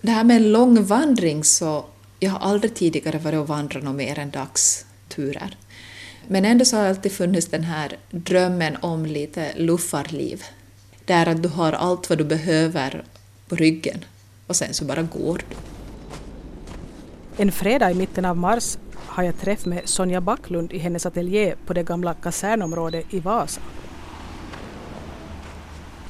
Det här med en lång vandring så, jag har aldrig tidigare varit och vandrat något mer än dagsturer. Men ändå så har det alltid funnits den här drömmen om lite luffarliv. Där att du har allt vad du behöver på ryggen och sen så bara går du. En fredag i mitten av mars har jag träff med Sonja Backlund i hennes ateljé på det gamla kasernområdet i Vasa.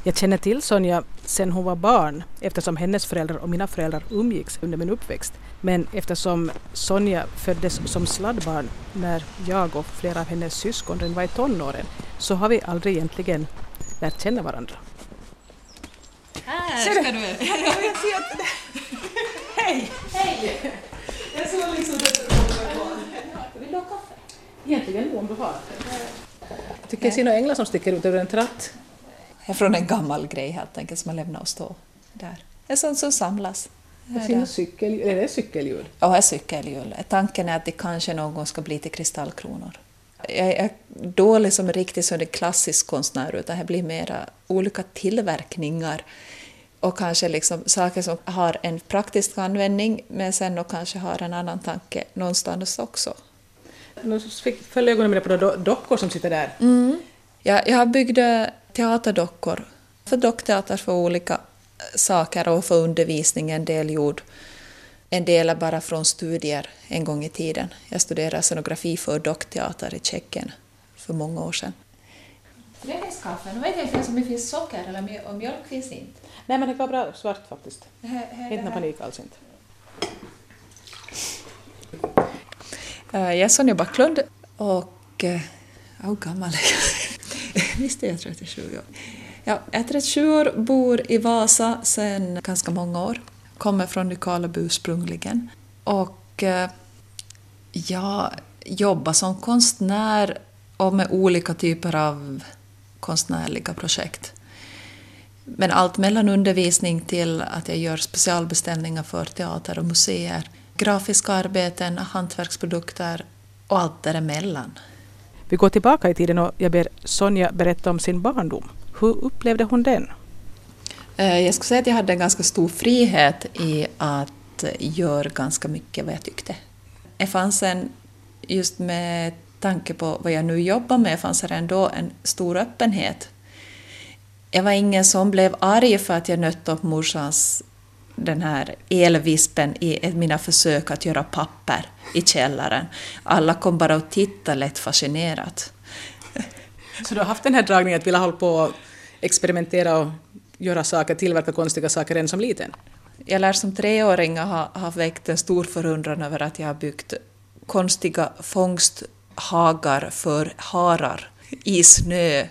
Jag känner till Sonja sedan hon var barn eftersom hennes föräldrar och mina föräldrar umgicks under min uppväxt. Men eftersom Sonja föddes som sladdbarn när jag och flera av hennes syskon redan var i tonåren så har vi aldrig egentligen lärt känna varandra. Här ska du! Hej! Hej! Jag såg liksom Vill du ha kaffe? Egentligen om du har. Tycker jag ser några änglar som sticker ut över en tratt. Är från en gammal grej helt enkelt som man lämnar och stå där. Det är sånt som samlas. Ser något cykel, är det cykelljud? Och här är cykelhjul. Tanken är att det kanske någon gång ska bli till kristallkronor. Jag är dålig som riktigt som en klassisk konstnär utan det blir mera olika tillverkningar och kanske liksom saker som har en praktisk användning men sen och kanske har en annan tanke någonstans också. Nu föll ögonen med på då dockor som sitter där. Mm. Jag, jag byggde teaterdockor för dockteater för olika saker och för undervisning, en del gjord. En del är bara från studier en gång i tiden. Jag studerade scenografi för dockteater i Tjeckien för många år sedan. Det är kaffe. Nu vet jag inte om det finns socker eller mjölk, och mjölk finns inte. Nej men det var bra svart faktiskt. Här- här- Inte någon panik alls inte. Eh, Jag är Sonja Backlund och... eh, Hur gammal är jag? Visst är jag 37 år. Ja, jag är 37 år, bor i Vasa sedan ganska många år. Kommer från Nykarleby ursprungligen. Och eh, jag jobbar som konstnär och med olika typer av konstnärliga projekt. Men allt mellan undervisning till att jag gör specialbeställningar för teater och museer, grafiska arbeten, hantverksprodukter och allt däremellan. Vi går tillbaka i tiden och jag ber Sonja berätta om sin barndom. Hur upplevde hon den? Eh, jag skulle säga att jag hade en ganska stor frihet i att göra ganska mycket vad jag tyckte. Det fanns en, just med tanke på vad jag nu jobbar med, fanns det ändå en stor öppenhet. Jag var ingen som blev arg för att jag nötte upp morsans den här elvispen i mina försök att göra papper i källaren. Alla kom bara och tittade lätt fascinerat. Så du har haft den här dragningen att vilja hålla på och experimentera och göra saker, tillverka konstiga saker redan som liten? Jag lär som treåring ha, ha väckt en stor förundran över att jag har byggt konstiga fångsthagar för harar i snö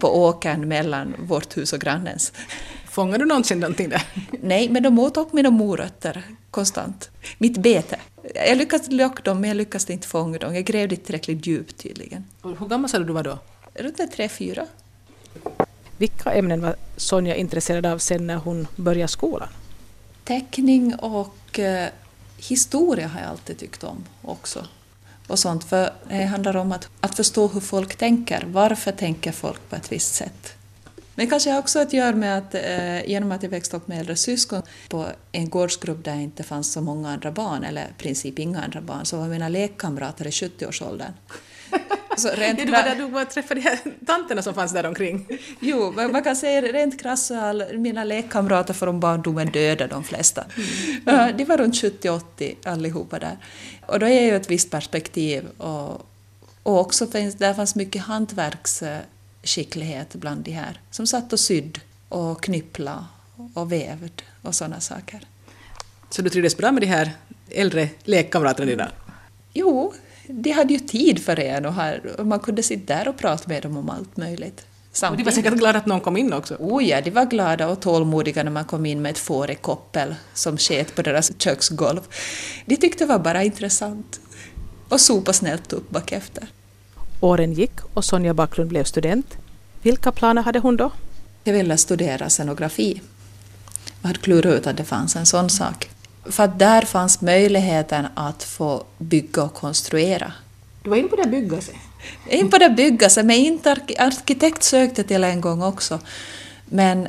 på åkern mellan vårt hus och grannens. Fångar du någonsin någonting där? Nej, men de åt upp mina morötter konstant. Mitt bete. Jag lyckades locka dem, men jag lyckades inte fånga dem. Jag grävde inte tillräckligt djupt tydligen. Och Hur gammal sa du du var då? Runt tre, fyra. Vilka ämnen var Sonja intresserad av sen när hon började skolan? Teckning och eh, historia har jag alltid tyckt om också. Och sånt, för det handlar om att, att förstå hur folk tänker. Varför tänker folk på ett visst sätt? Men kanske också att göra med att eh, genom att jag växte upp med äldre syskon på en gårdsgrupp där det inte fanns så många andra barn, eller i princip inga andra barn, så var mina lekkamrater i 70-årsåldern. Så rent Ja, du var där du var träffade tanterna som fanns där omkring. Jo, man kan säga rent krasst så mina lekkamrater från barndomen döda de flesta. Ja, De var runt 70-80 allihopa där. Och då är ju ett visst perspektiv och, och också finns, där fanns mycket hantverksskicklighet bland de här som satt och sydd och knyppla och vävd och sådana saker. Så du trivdes bra med de här äldre lekkamraterna dina? Jo, de hade ju tid för en och, här, och man kunde sitta där och prata med dem om allt möjligt. Och de var säkert glada att någon kom in också. Oh ja, de var glada och tålmodiga när man kom in med ett får i koppel som sket på deras köksgolv. De tyckte det var bara intressant. Och sopa snällt upp bakefter. Åren gick och Sonja Backlund blev student. Vilka planer hade hon då? Jag ville studera scenografi. Jag hade klurat ut att det fanns en sån sak. För att där fanns möjligheten att få bygga och konstruera. Du var inne på det bygga sig. In på det bygga sig, men inte ark- arkitekt sökte till en gång också. Men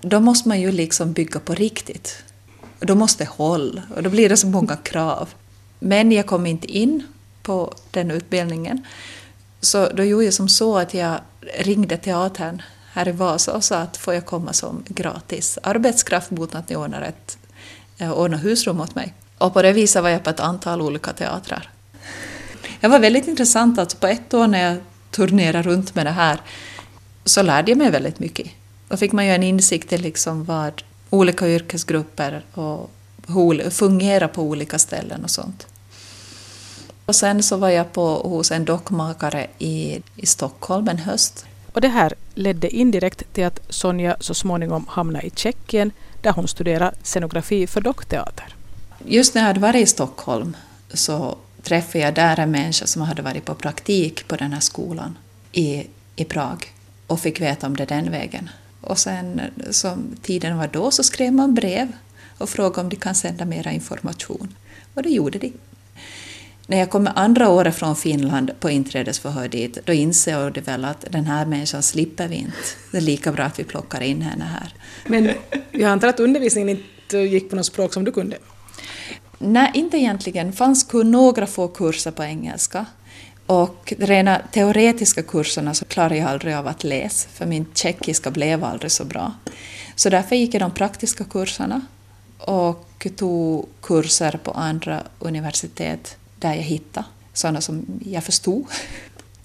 då måste man ju liksom bygga på riktigt. Och då måste hålla och då blir det så många krav. Men jag kom inte in på den utbildningen. Så då gjorde jag som så att jag ringde teatern här i Vasa och sa att får jag komma som gratis arbetskraft mot att eh, ni ordnar, ett, ordnar husrum åt mig. Och på det viset var jag på ett antal olika teatrar. Det var väldigt intressant att på ett år när jag turnerade runt med det här så lärde jag mig väldigt mycket. Då fick man ju en insikt i liksom vad olika yrkesgrupper och fungerar på olika ställen och sånt. Och sen så var jag på, hos en dockmakare i, i Stockholm en höst. Och det här ledde indirekt till att Sonja så småningom hamnade i Tjeckien där hon studerade scenografi för dockteater. Just när jag hade varit i Stockholm så träffade jag där en människa som hade varit på praktik på den här skolan i, i Prag och fick veta om det den vägen. Och sen som tiden var då så skrev man brev och frågade om de kan sända mera information. Och det gjorde de. När jag kommer andra året från Finland på inträdesförhör dit, då inser jag väl att den här människan slipper vi inte. Det är lika bra att vi plockar in henne här. Men jag antar att undervisningen inte gick på något språk som du kunde? Nej, inte egentligen. Det fanns några få kurser på engelska. Och de rena teoretiska kurserna så klarade jag aldrig av att läsa, för min tjeckiska blev aldrig så bra. Så därför gick jag de praktiska kurserna och tog kurser på andra universitet där jag hittade sådana som jag förstod.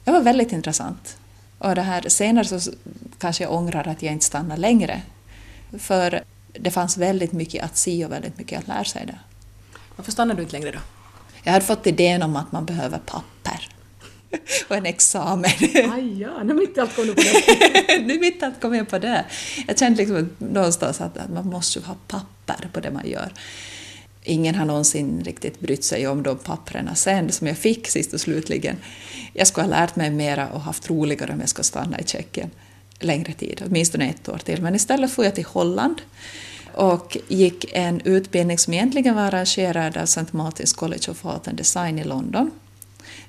Det var väldigt intressant. Och det här, senare så kanske jag ångrar att jag inte stannade längre. För det fanns väldigt mycket att se och väldigt mycket att lära sig där. Varför stannade du inte längre då? Jag hade fått idén om att man behöver papper och en examen. Aj, ja, nu mitt allt kom på det. nu mitt allt kom jag på det. Jag kände liksom någonstans att man måste ha papper på det man gör. Ingen har någonsin riktigt brytt sig om de papperna sen som jag fick sist och slutligen. Jag skulle ha lärt mig mera och haft roligare om jag skulle stanna i Tjeckien längre tid, åtminstone ett år till. Men istället får jag till Holland och gick en utbildning som egentligen var arrangerad av St. Martins College of Art and Design i London,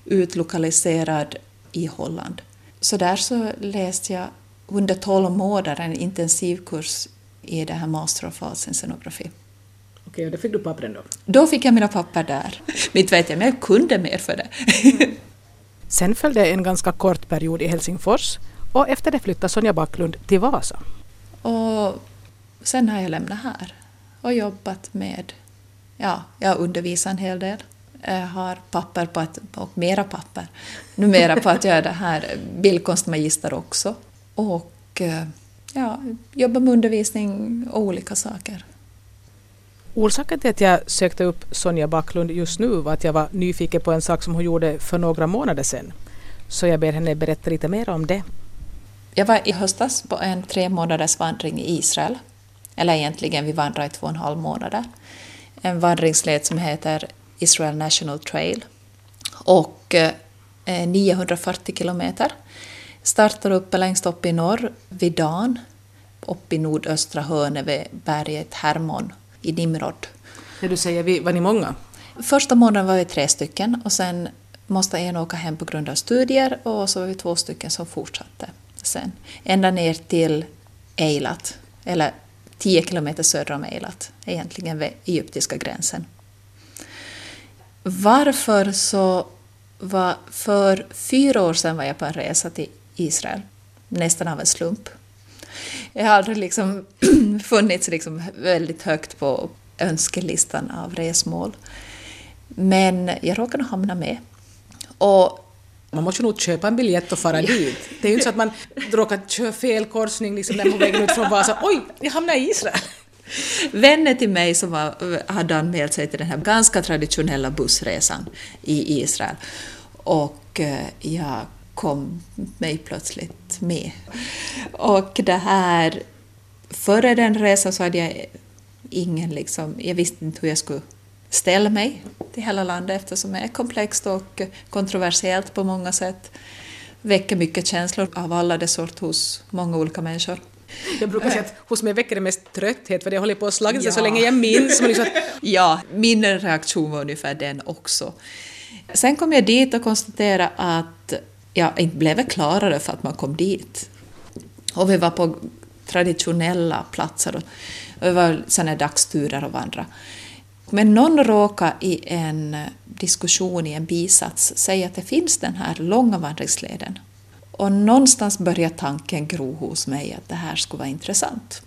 utlokaliserad i Holland. Så där så läste jag under 12 månader en intensivkurs i det här Master of Arts in scenografi. Okej, och då fick du pappren då? Då fick jag mina papper där. Inte vet jag, men jag kunde mer för det. Sen följde en ganska kort period i Helsingfors och efter det flyttade Sonja Backlund till Vasa. Och sen har jag lämnat här och jobbat med, ja, jag undervisar en hel del. Jag har papper på att, och mera papper, numera på att göra det här bildkonstmagister också. Och eh, ja, jobbar med undervisning och olika saker. Orsaken till att jag sökte upp Sonja Backlund just nu var att jag var nyfiken på en sak som hon gjorde för några månader sedan. Så jag ber henne berätta lite mer om det. Jag var i höstas på en tre månaders vandring i Israel. Eller egentligen, vi vandrade i två och en halv månader. En vandringsled som heter Israel National Trail. Och eh, 940 kilometer. Startar uppe längst upp i norr, vid Dan, upp i nordöstra hörnet vid berget Hermon i Nimrod. När du säger var ni många? Första månaden var vi tre stycken och sen måste en åka hem på grund av studier och så var vi två stycken som fortsatte sen. Ända ner till Eilat, eller 10 kilometer söder om Eilat, egentligen vid egyptiska gränsen. Varför så var för fyra år sedan var jag på en resa till Israel, nästan av en slump. Jag har aldrig liksom funnits liksom väldigt högt på önskelistan av resmål. Men jag råkade hamna med. Och man måste nog köpa en biljett och fara dit. Det är ju inte så att man råkar köra fel korsning liksom när man på vägen ut från Vasa. Oj, jag hamnade i Israel! Vänner till mig som var, hade anmält sig till den här ganska traditionella bussresan i Israel. Och eh, jag kom mig plötsligt med. Och det här, före den resan så hade jag ingen liksom, jag visste inte hur jag skulle ställa mig till hela landet eftersom det är komplext och kontroversiellt på många sätt. Väcker mycket känslor av alla dess sort hos många olika människor. Jag brukar säga att hos mig väcker det mest trötthet för det håller på att slagna sig ja. så länge jag minns. Liksom att... Ja, min reaktion var ungefär den också. Sen kom jag dit och konstaterade att ja, inte blev klarare för att man kom dit. Och vi var på traditionella platser. Och det var sådana dagsturer och vandra. Men någon råkade i en diskussion i en bisats säga att det finns den här långa vandringsleden. Och någonstans började tanken gro hos mig att det här skulle vara intressant.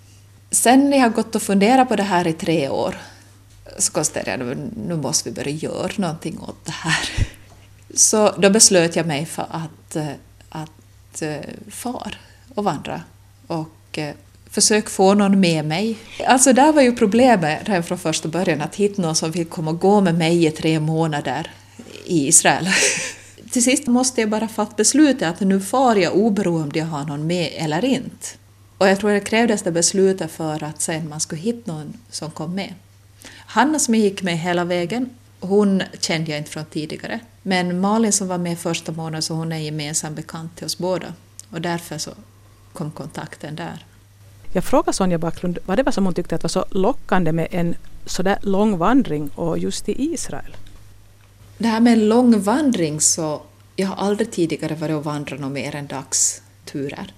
Sen när jag gått och funderat på det här i tre år så konstaterade jag att nu måste vi börja göra någonting åt det här. Så då beslöt jag mig för att, eh, att eh, far och vandra och eh, försök få någon med mig. Alltså där var ju problemet redan från första början att hitta någon som vill komma och gå med mig i tre månader i Israel. Till sist måste jag bara fatta beslutet att nu far jag oberoende om jag har någon med eller inte. Och jag tror det krävdes det beslutet för att sen man skulle hitta någon som kom med. Hanna som jag gick med hela vägen, hon kände jag inte från tidigare. Men Malin som var med första månaden, så hon är gemensam bekant till oss båda. Och därför så kom kontakten där. Jag frågade Sonja Backlund vad det var som hon tyckte att var så lockande med en sådär lång vandring och just i Israel. Det här med lång vandring så, jag har aldrig tidigare varit och vandrat något mer än dagsturer.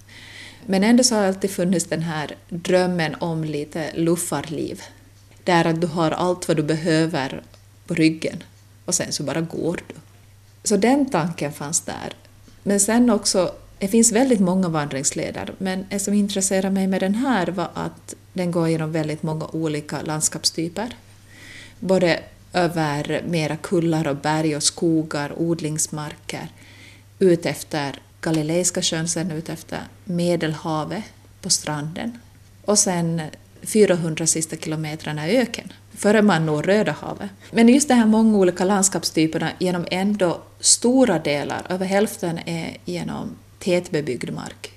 Men ändå så har alltid funnits den här drömmen om lite luffarliv. Där att du har allt vad du behöver på ryggen och sen så bara går du. Så den tanken fanns där. Men sen också, det finns väldigt många vandringsleder, men det som intresserade mig med den här var att den går genom väldigt många olika landskapstyper. Både över mera kullar och berg och skogar, odlingsmarker, ut efter Galileiska sjön, sen ut efter Medelhavet på stranden och sen 400 sista kilometrarna öken före man når Röda havet. Men just de här många olika landskapstyperna genom ändå stora delar, över hälften är genom tätbebyggd mark.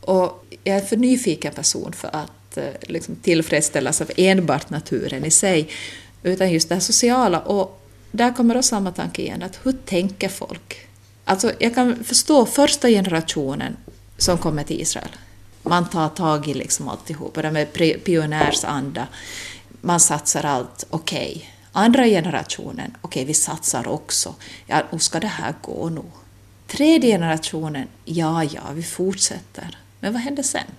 Och jag är en för nyfiken person för att eh, liksom, tillfredsställas av enbart naturen i sig, utan just det här sociala. Och där kommer då samma tanke igen, att hur tänker folk? Alltså, jag kan förstå första generationen som kommer till Israel. Man tar tag i liksom alltihop, det med pionjärsanda. Man satsar allt, okej. Okay. Andra generationen, okej, okay, vi satsar också. Ja, hur ska det här gå nu? Tredje generationen, ja, ja, vi fortsätter. Men vad händer sen?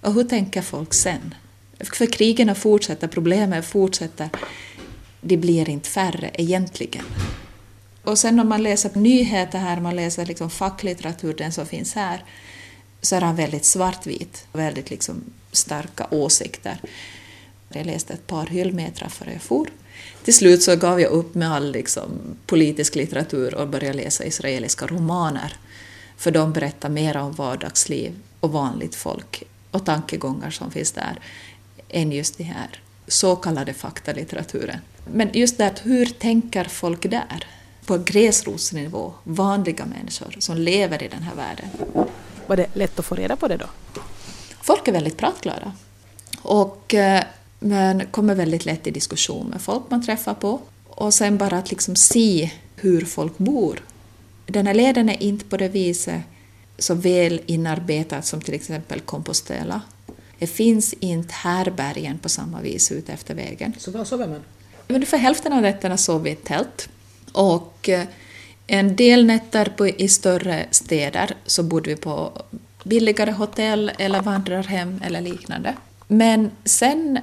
Och hur tänker folk sen? För krigen fortsätter, problemen fortsätter. De blir inte färre egentligen. Och sen om man läser nyheter här, man läser liksom facklitteratur, den som finns här, så är han väldigt svartvit, väldigt liksom starka åsikter. Jag läste ett par hyllmetrar före jag for. Till slut så gav jag upp med all liksom, politisk litteratur och började läsa israeliska romaner. För de berättar mer om vardagsliv och vanligt folk och tankegångar som finns där än just det här så kallade faktalitteraturen. Men just det hur tänker folk där? På gräsrotsnivå, vanliga människor som lever i den här världen. Var det lätt att få reda på det då? Folk är väldigt pratglada. Och eh, men kommer väldigt lätt i diskussion med folk man träffar på. Och sen bara att liksom se hur folk bor. Den här leden är inte på det viset så väl inarbetad som till exempel Compostela. Det finns inte härbergen på samma vis ute efter vägen. Så var sover man? Ungefär hälften av nätterna sov vi i tält. Och eh, en del nätter på, i större städer så bodde vi på billigare hotell eller vandrarhem eller liknande. Men sen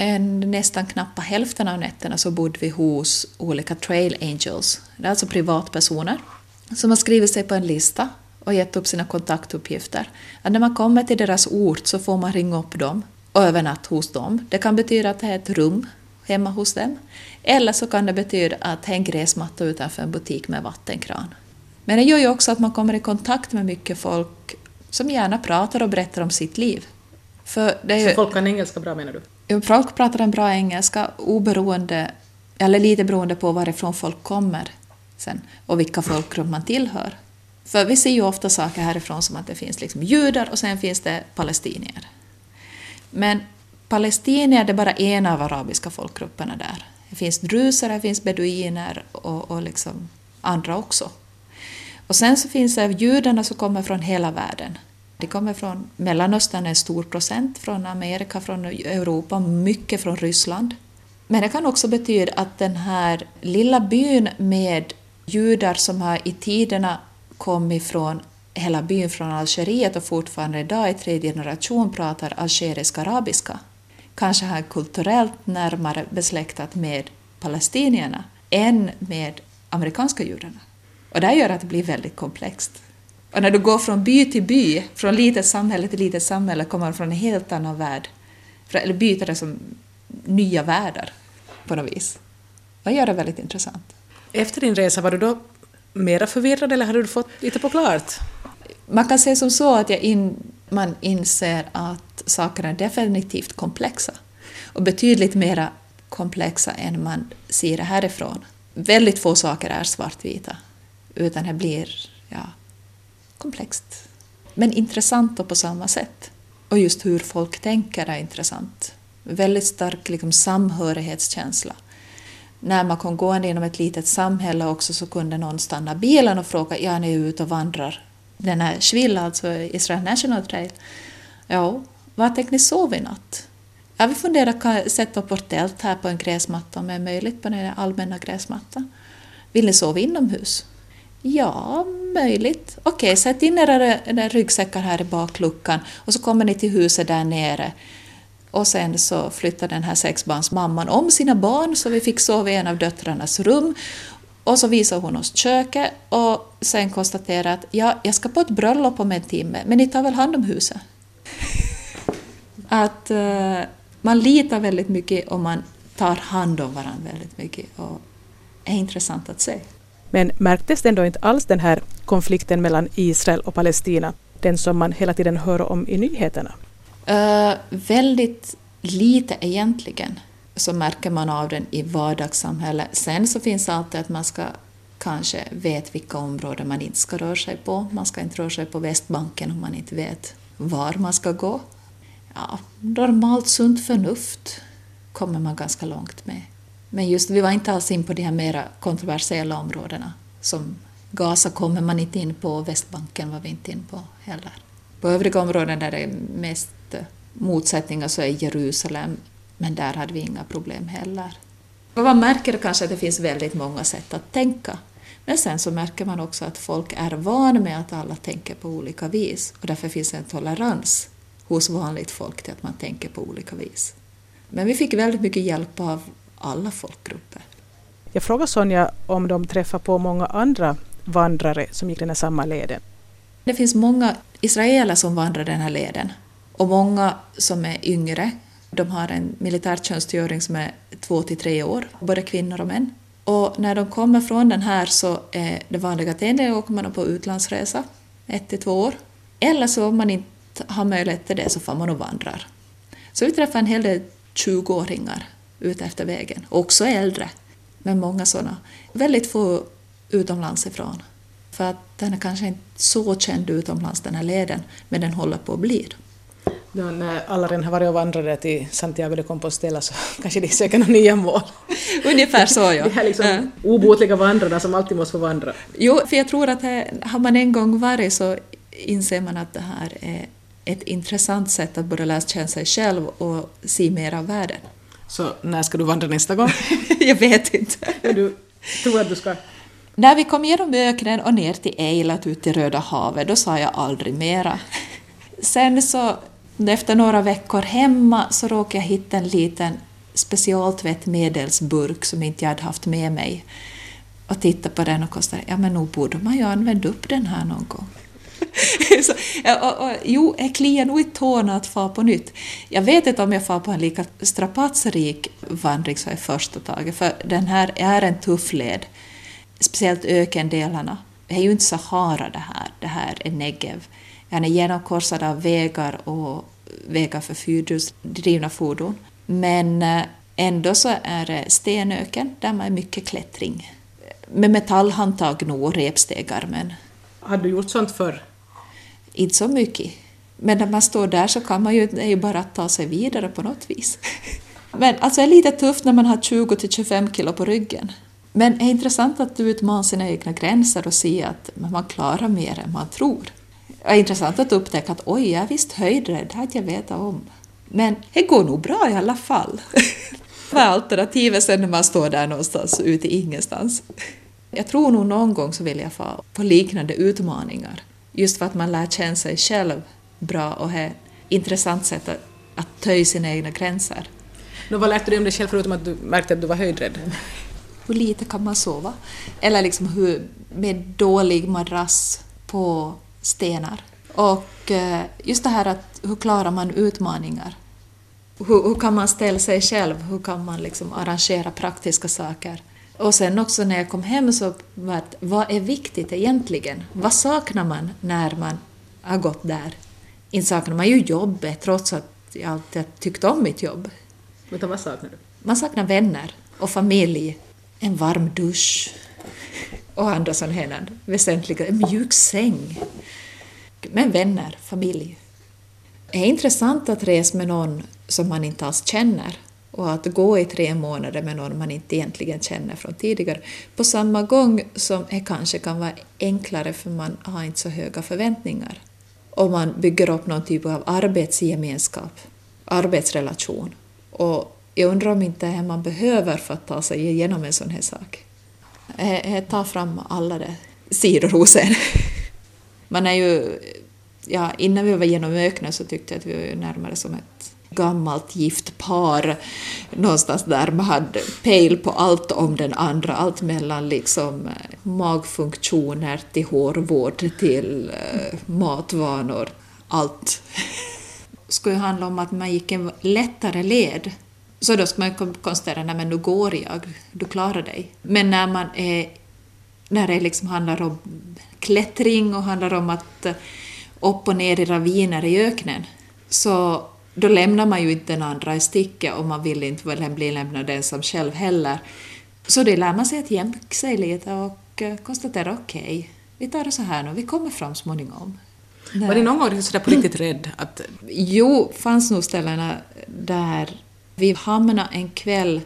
en, nästan knappa hälften av nätterna så bodde vi hos olika trail angels, det är alltså privatpersoner som har skrivit sig på en lista och gett upp sina kontaktuppgifter. Att när man kommer till deras ort så får man ringa upp dem och övernatta hos dem. Det kan betyda att det är ett rum hemma hos dem. Eller så kan det betyda att det är en gräsmatta utanför en butik med vattenkran. Men det gör ju också att man kommer i kontakt med mycket folk som gärna pratar och berättar om sitt liv. För det är ju, så folk kan engelska bra menar du? Folk pratar en bra engelska oberoende, eller lite beroende på varifrån folk kommer sen och vilka folkgrupp man tillhör. För vi ser ju ofta saker härifrån som att det finns liksom judar och sen finns det palestinier. Men palestinier är bara en av arabiska folkgrupperna där. Det finns druser, det finns beduiner och, och liksom andra också. Och sen så finns det judarna som kommer från hela världen. De kommer från Mellanöstern, en stor procent, från Amerika, från Europa, mycket från Ryssland. Men det kan också betyda att den här lilla byn med judar som har i tiderna kommit från hela byn från Algeriet och fortfarande idag i tredje generation pratar algerisk arabiska kanske har kulturellt närmare besläktat med palestinierna än med amerikanska judarna. Och det gör att det blir väldigt komplext. Och när du går från by till by, från litet samhälle till litet samhälle, kommer från en helt annan värld. Eller byter det som nya världar på något vis. Det gör det väldigt intressant. Efter din resa, var du då mera förvirrad eller hade du fått lite på klart? Man kan säga som så att in, man inser att sakerna är definitivt komplexa och betydligt mera komplexa än man ser det härifrån. Väldigt få saker är svartvita, utan det blir ja, komplext. Men intressant på samma sätt. Och just hur folk tänker är intressant. Väldigt stark liksom, samhörighetskänsla. När man kom gående genom ett litet samhälle också så kunde någon stanna bilen och fråga ja, ni är ute och vandrar den här Shvil, alltså Israel National Trail. Ja, var tänkte ni sova i natt? Ja, vi funderar att sätta upp vårt tält här på en gräsmatta om det är möjligt på den allmänna gräsmattan. Vill ni sova inomhus? Ja, möjligt. Okej, sätt in era ryggsäckar här i bakluckan och så kommer ni till huset där nere. Och sen så flyttade den här sexbarnsmamman om sina barn så vi fick sova i en av döttrarnas rum. Och så visade hon oss köket och sen konstaterade att ja, jag ska på ett bröllop om en timme, men ni tar väl hand om huset? att uh, man litar väldigt mycket och man tar hand om varandra väldigt mycket. Och är intressant att se. Men märktes det ändå inte alls den här konflikten mellan Israel och Palestina, den som man hela tiden hör om i nyheterna? Uh, väldigt lite egentligen så märker man av den i vardagssamhället. Sen så finns alltid att man ska kanske vet vilka områden man inte ska röra sig på. Man ska inte röra sig på Västbanken om man inte vet var man ska gå. Ja, normalt sunt förnuft kommer man ganska långt med. Men just vi var inte alls in på de här mera kontroversiella områdena. Som Gaza kommer man inte in på, Västbanken var vi inte in på heller. På övriga områden där det är mest eh, motsättningar så är Jerusalem, men där hade vi inga problem heller. Och man märker kanske att det finns väldigt många sätt att tänka. Men sen så märker man också att folk är vana med att alla tänker på olika vis och därför finns en tolerans hos vanligt folk till att man tänker på olika vis. Men vi fick väldigt mycket hjälp av alla folkgrupper. Jag frågade Sonja om de träffar på många andra vandrare som gick den här samma leden. Det finns många israeler som vandrar den här leden och många som är yngre. De har en militärtjänstgöring som är två till tre år, både kvinnor och män. Och när de kommer från den här så är det vanliga att endera åker man på utlandsresa, ett till två år. Eller så om man inte har möjlighet till det så får man och vandrar. Så vi träffar en hel del 20-åringar ute efter vägen, också äldre, men många sådana. Väldigt få utomlands ifrån. För att den är kanske inte så känd utomlands den här leden, men den håller på att bli. Då när alla redan har varit och vandrat till Santiago de Compostela så kanske de söker några nya mål. Ungefär så ja. De här liksom ja. obotliga vandrarna som alltid måste få vandra. Jo, för jag tror att här, har man en gång varit så inser man att det här är ett intressant sätt att börja lära känna sig själv och se mer av världen. Så när ska du vandra nästa gång? jag vet inte. du tror att du ska? När vi kom genom öknen och ner till Eilat ut till Röda havet, då sa jag aldrig mera. Sen så, efter några veckor hemma, så råkade jag hitta en liten specialtvättmedelsburk som inte jag hade haft med mig. Och titta på den och konstaterade, ja men nog borde man ju använda upp den här någon gång. så, och, och, jo, jag kliar nog i tårna att få på nytt. Jag vet inte om jag får på en lika strapatsrik vandring som i första taget, för den här är en tuff led. Speciellt ökendelarna. Det är ju inte Sahara det här, det här är Negev. Den är genomkorsad av vägar och vägar för fyrhjulsdrivna fordon. Men eh, ändå så är det stenöken där man är mycket klättring. Med metallhandtag nog och repstegar men... Har du gjort sånt förr? Inte så mycket. Men när man står där så kan man ju, det är ju bara att ta sig vidare på något vis. Men alltså det är lite tufft när man har 20-25 kilo på ryggen. Men det är intressant att utmana sina egna gränser och se att man klarar mer än man tror. Det är intressant att upptäcka att oj, jag är visst höjdrädd, det hade jag vetat om. Men det går nog bra i alla fall. Vad är alternativet sen när man står där någonstans ute i ingenstans? Jag tror nog någon gång så vill jag få på liknande utmaningar. Just för att man lär känna sig själv bra och har ett intressant sätt att, att töja sina egna gränser. Nå, vad lärde du dig om dig själv förutom att du märkte att du var höjdrädd? Hur lite kan man sova? Eller liksom hur, med dålig madrass på stenar. Och eh, just det här att hur klarar man utmaningar? Hur, hur kan man ställa sig själv? Hur kan man liksom arrangera praktiska saker? Och sen också när jag kom hem så var det, vad är viktigt egentligen? Vad saknar man när man har gått där? Inte saknar man ju jobbet trots att jag alltid tyckt om mitt jobb. Utan vad saknar du? Man saknar vänner och familj, en varm dusch och andra sådana här väsentliga, en mjuk säng. Men vänner, familj. Det är intressant att resa med någon som man inte alls känner och att gå i tre månader med någon man inte egentligen känner från tidigare på samma gång som det kanske kan vara enklare för man har inte så höga förväntningar. Och man bygger upp någon typ av arbetsgemenskap, arbetsrelation. Och jag undrar om inte det man behöver för att ta sig igenom en sån här sak. Eh, eh, det tar fram alla de sidor hos en. Man är ju, ja, innan vi var genom öknen så tyckte jag att vi var närmare som ett gammalt gift par någonstans där man hade pejl på allt om den andra, allt mellan liksom eh, magfunktioner till hårvård till eh, matvanor, allt. Det skulle ju handla om att man gick en lättare led. Så då ska man konstatera, nej men nu går jag, du klarar dig. Men när man är, när det liksom handlar om klättring och handlar om att eh, upp och ner i raviner i öknen, så då lämnar man ju inte den andra i sticket och man vill inte bli lämnad ensam själv heller. Så det lär man sig att jämka sig lite och eh, konstatera okej, okay, vi tar det så här nu, vi kommer fram småningom. Var ni någon gång sådär på riktigt rädd? Att... Jo, fanns nog ställena där vi hamnade en kväll,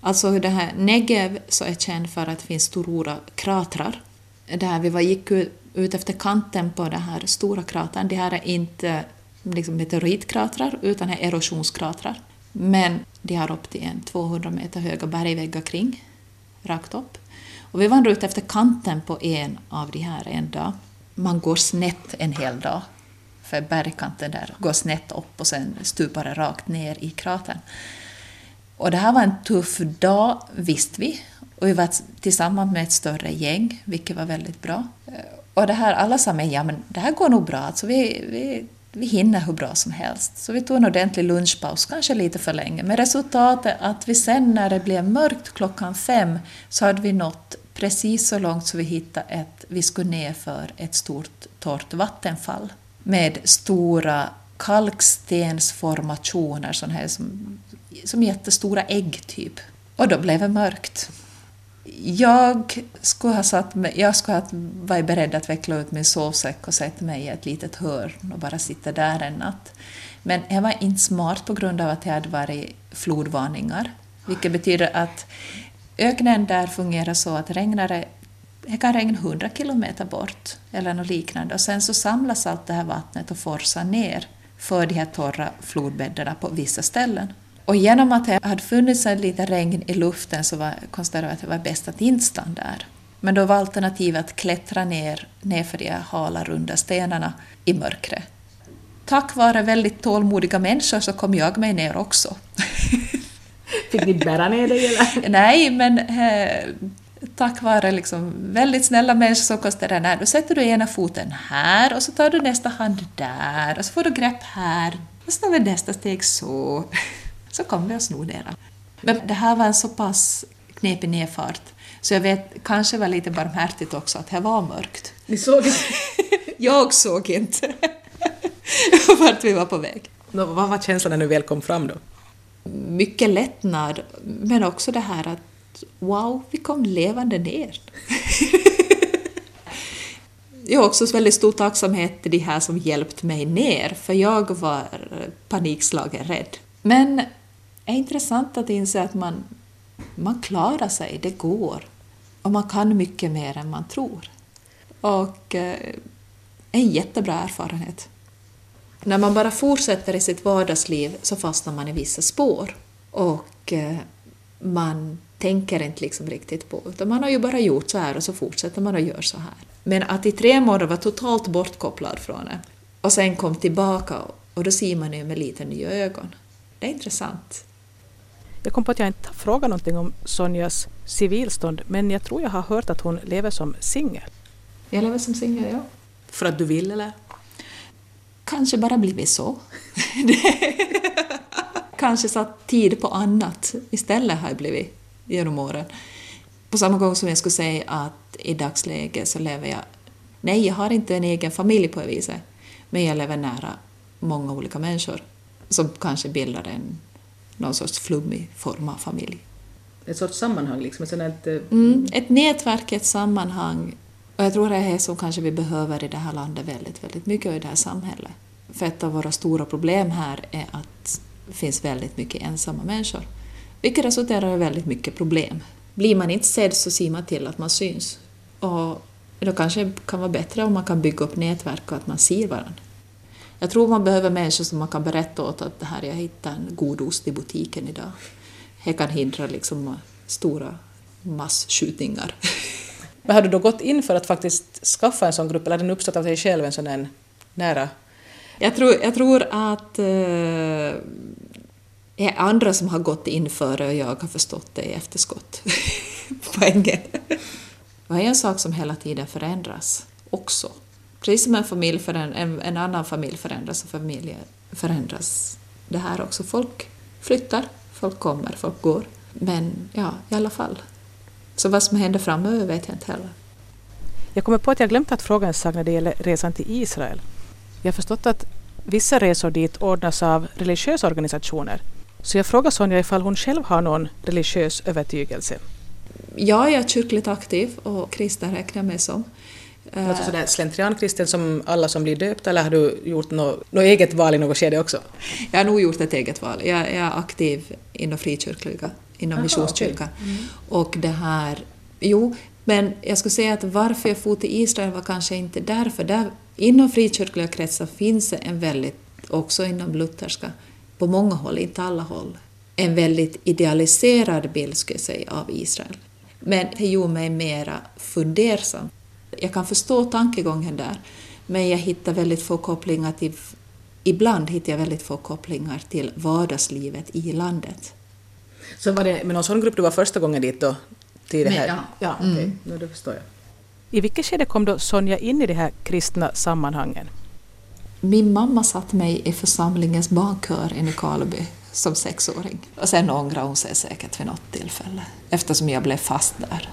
alltså det här Negev så är känd för att det finns stora kratrar, där vi var, gick ut efter kanten på den här stora kratern, det här är inte liksom meteoritkratrar utan är erosionskratrar. Men de har upp till en 200 meter höga bergväggar kring, rakt upp. Och vi vandrade ut efter kanten på en av de här en dag. Man går snett en hel dag, för bergkanten där går snett upp och sen stupar det rakt ner i kratern. Och det här var en tuff dag, visste vi. Och vi var tillsammans med ett större gäng, vilket var väldigt bra. Eh, och det här, alla sa mig, ja men det här går nog bra, alltså vi, vi vi hinner hur bra som helst. Så vi tog en ordentlig lunchpaus, kanske lite för länge. Men resultatet att vi sen när det blev mörkt klockan fem så hade vi nått precis så långt så vi hittade ett, vi skulle ner för ett stort torrt vattenfall med stora kalkstensformationer, sån här som, som jättestora ägg typ. Och då blev det mörkt. Jag skulle ha satt mig, jag skulle ha varit beredd att veckla ut min sovsäck och sätta mig i ett litet hörn och bara sitta där en natt. Men jag var inte smart på grund av att det hade varit flodvarningar, vilket betyder att öknen där fungerar så att regnar det kan regna 100 kilometer bort eller något liknande och sen så samlas allt det här vattnet och forsar ner för de här torra flodbäddarna på vissa ställen. Och genom att det hade funnits lite regn i luften så var, konstaterade jag att det var bäst att inte stanna där. Men då var alternativet att klättra ner nerför de hala runda stenarna i mörkret. Tack vare väldigt tålmodiga människor så kom jag mig ner också. Fick ni bära ner dig eller? Nej, men eh, tack vare liksom väldigt snälla människor som konstaterade nej, då sätter du ena foten här och så tar du nästa hand där och så får du grepp här och så tar vi nästa steg så så kom vi och snodde era. Men det här var en så pass knepig nedfart så jag vet, kanske var lite barmhärtigt också att det var mörkt. Ni såg inte? jag såg inte vart vi var på väg. Nå, vad var känslan när du väl kom fram då? Mycket lättnad, men också det här att wow, vi kom levande ner. jag har också väldigt stor tacksamhet till de här som hjälpt mig ner, för jag var panikslagen rädd. Men är intressant att inse att man, man klarar sig, det går. Och man kan mycket mer än man tror. Och eh, en jättebra erfarenhet. När man bara fortsätter i sitt vardagsliv så fastnar man i vissa spår. Och eh, man tänker inte liksom riktigt på, utan man har ju bara gjort så här och så fortsätter man att göra så här. Men att i tre månader vara totalt bortkopplad från det och sen kom tillbaka och då ser man ju med lite nya ögon. Det är intressant. Jag kom på att jag inte har frågat någonting om Sonjas civilstånd men jag tror jag har hört att hon lever som singel. Jag lever som singel, ja. För att du vill eller? Kanske bara blivit så. Kanske satt tid på annat istället har jag blivit genom åren. På samma gång som jag skulle säga att i dagsläget så lever jag... Nej, jag har inte en egen familj på det viset, men jag lever nära många olika människor som kanske bildar en någon sorts flummig form av familj. Ett sorts sammanhang liksom? Ett, ett, mm, ett nätverk, ett sammanhang. Och jag tror det är det som kanske vi behöver i det här landet väldigt, väldigt mycket och i det här samhället. För ett av våra stora problem här är att det finns väldigt mycket ensamma människor. Vilket resulterar i väldigt mycket problem. Blir man inte sedd så ser man till att man syns. Och då kanske det kan vara bättre om man kan bygga upp nätverk och att man ser varandra. Jag tror man behöver människor som man kan berätta åt att det här, jag hittade en god ost i butiken idag. Det kan hindra liksom stora massskjutningar. Men har du då gått in för att faktiskt skaffa en sån grupp, eller har den uppstått av dig själv, en sån en nära? Jag tror, jag tror att eh, det är andra som har gått in före och jag har förstått det i efterskott. Poängen. Det är en sak som hela tiden förändras också. Precis som en, familj en, en annan familj förändras och familjer förändras det här också. Folk flyttar, folk kommer, folk går. Men ja, i alla fall. Så vad som händer framöver vet jag inte heller. Jag kommer på att jag glömt att fråga en sak när det gäller resan till Israel. Jag har förstått att vissa resor dit ordnas av religiösa organisationer. Så jag frågar Sonja ifall hon själv har någon religiös övertygelse. Ja, jag är kyrkligt aktiv och kristen räknar jag mig som. Alltså sådär slentriankristen som alla som blir döpta eller har du gjort något, något eget val i något skede också? Jag har nog gjort ett eget val. Jag, jag är aktiv inom frikyrkliga, inom Aha, missionskyrkan. Okay. Mm. Och det här... Jo, men jag skulle säga att varför jag for till Israel var kanske inte därför. Där, inom frikyrkliga kretsar finns det en väldigt, också inom lutherska, på många håll, inte alla håll, en väldigt idealiserad bild skulle jag säga av Israel. Men det gjorde mig mera fundersam jag kan förstå tankegången där, men jag hittar väldigt få kopplingar till... Ibland hittar jag väldigt få kopplingar till vardagslivet i landet. Så var det med någon sån grupp du var första gången dit då? Till det här? ja. ja okej, okay. mm. nu det förstår jag. I vilket skede kom då Sonja in i de här kristna sammanhangen? Min mamma satt mig i församlingens barnkör i Nykarleby som sexåring. Och sen ångrade hon sig säkert vid något tillfälle, eftersom jag blev fast där.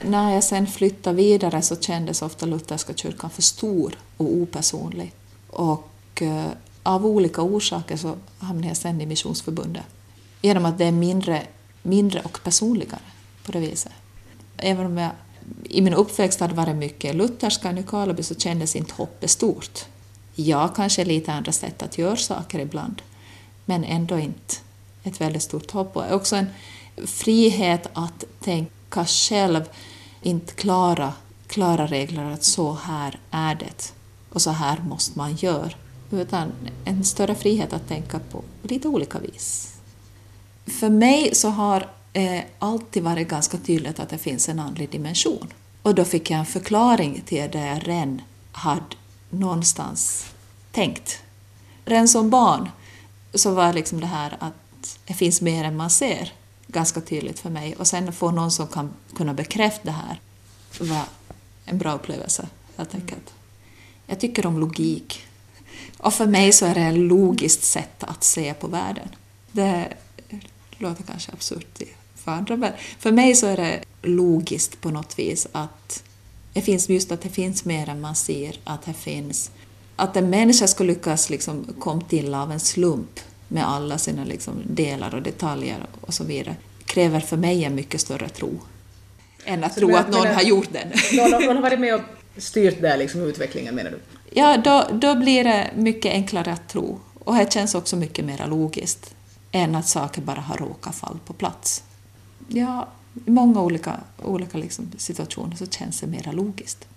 När jag sen flyttade vidare så kändes ofta lutherska kyrkan för stor och opersonlig. Och eh, av olika orsaker så hamnade jag sen i Missionsförbundet. Genom att det är mindre, mindre och personligare på det viset. Även om jag i min uppväxt hade varit mycket lutherska i Nykarleby så kändes inte hoppet stort. Ja, kanske lite andra sätt att göra saker ibland, men ändå inte ett väldigt stort hopp. Och också en frihet att tänka lyckas själv inte klara klara regler att så här är det och så här måste man göra, utan en större frihet att tänka på lite olika vis. För mig så har eh, alltid varit ganska tydligt att det finns en andlig dimension. Och då fick jag en förklaring till det jag redan hade någonstans tänkt. Redan som barn så var liksom det här att det finns mer än man ser ganska tydligt för mig. Och sen få någon som kan kunna bekräfta det här var en bra upplevelse, helt enkelt. Jag tycker om logik. Och för mig så är det ett logiskt sätt att se på världen. Det låter kanske absurt för andra, men för mig så är det logiskt på något vis att det finns just att det finns mer än man ser, att det finns att en människa skulle lyckas liksom komma till av en slump med alla sina liksom delar och detaljer och så vidare kräver för mig en mycket större tro än att så tro att någon menar, har gjort den. Någon, någon har varit med och styrt där liksom utvecklingen menar du? Ja, då, då blir det mycket enklare att tro och det känns också mycket mer logiskt än att saker bara har råkat falla på plats. Ja, i många olika, olika liksom situationer så känns det mer logiskt.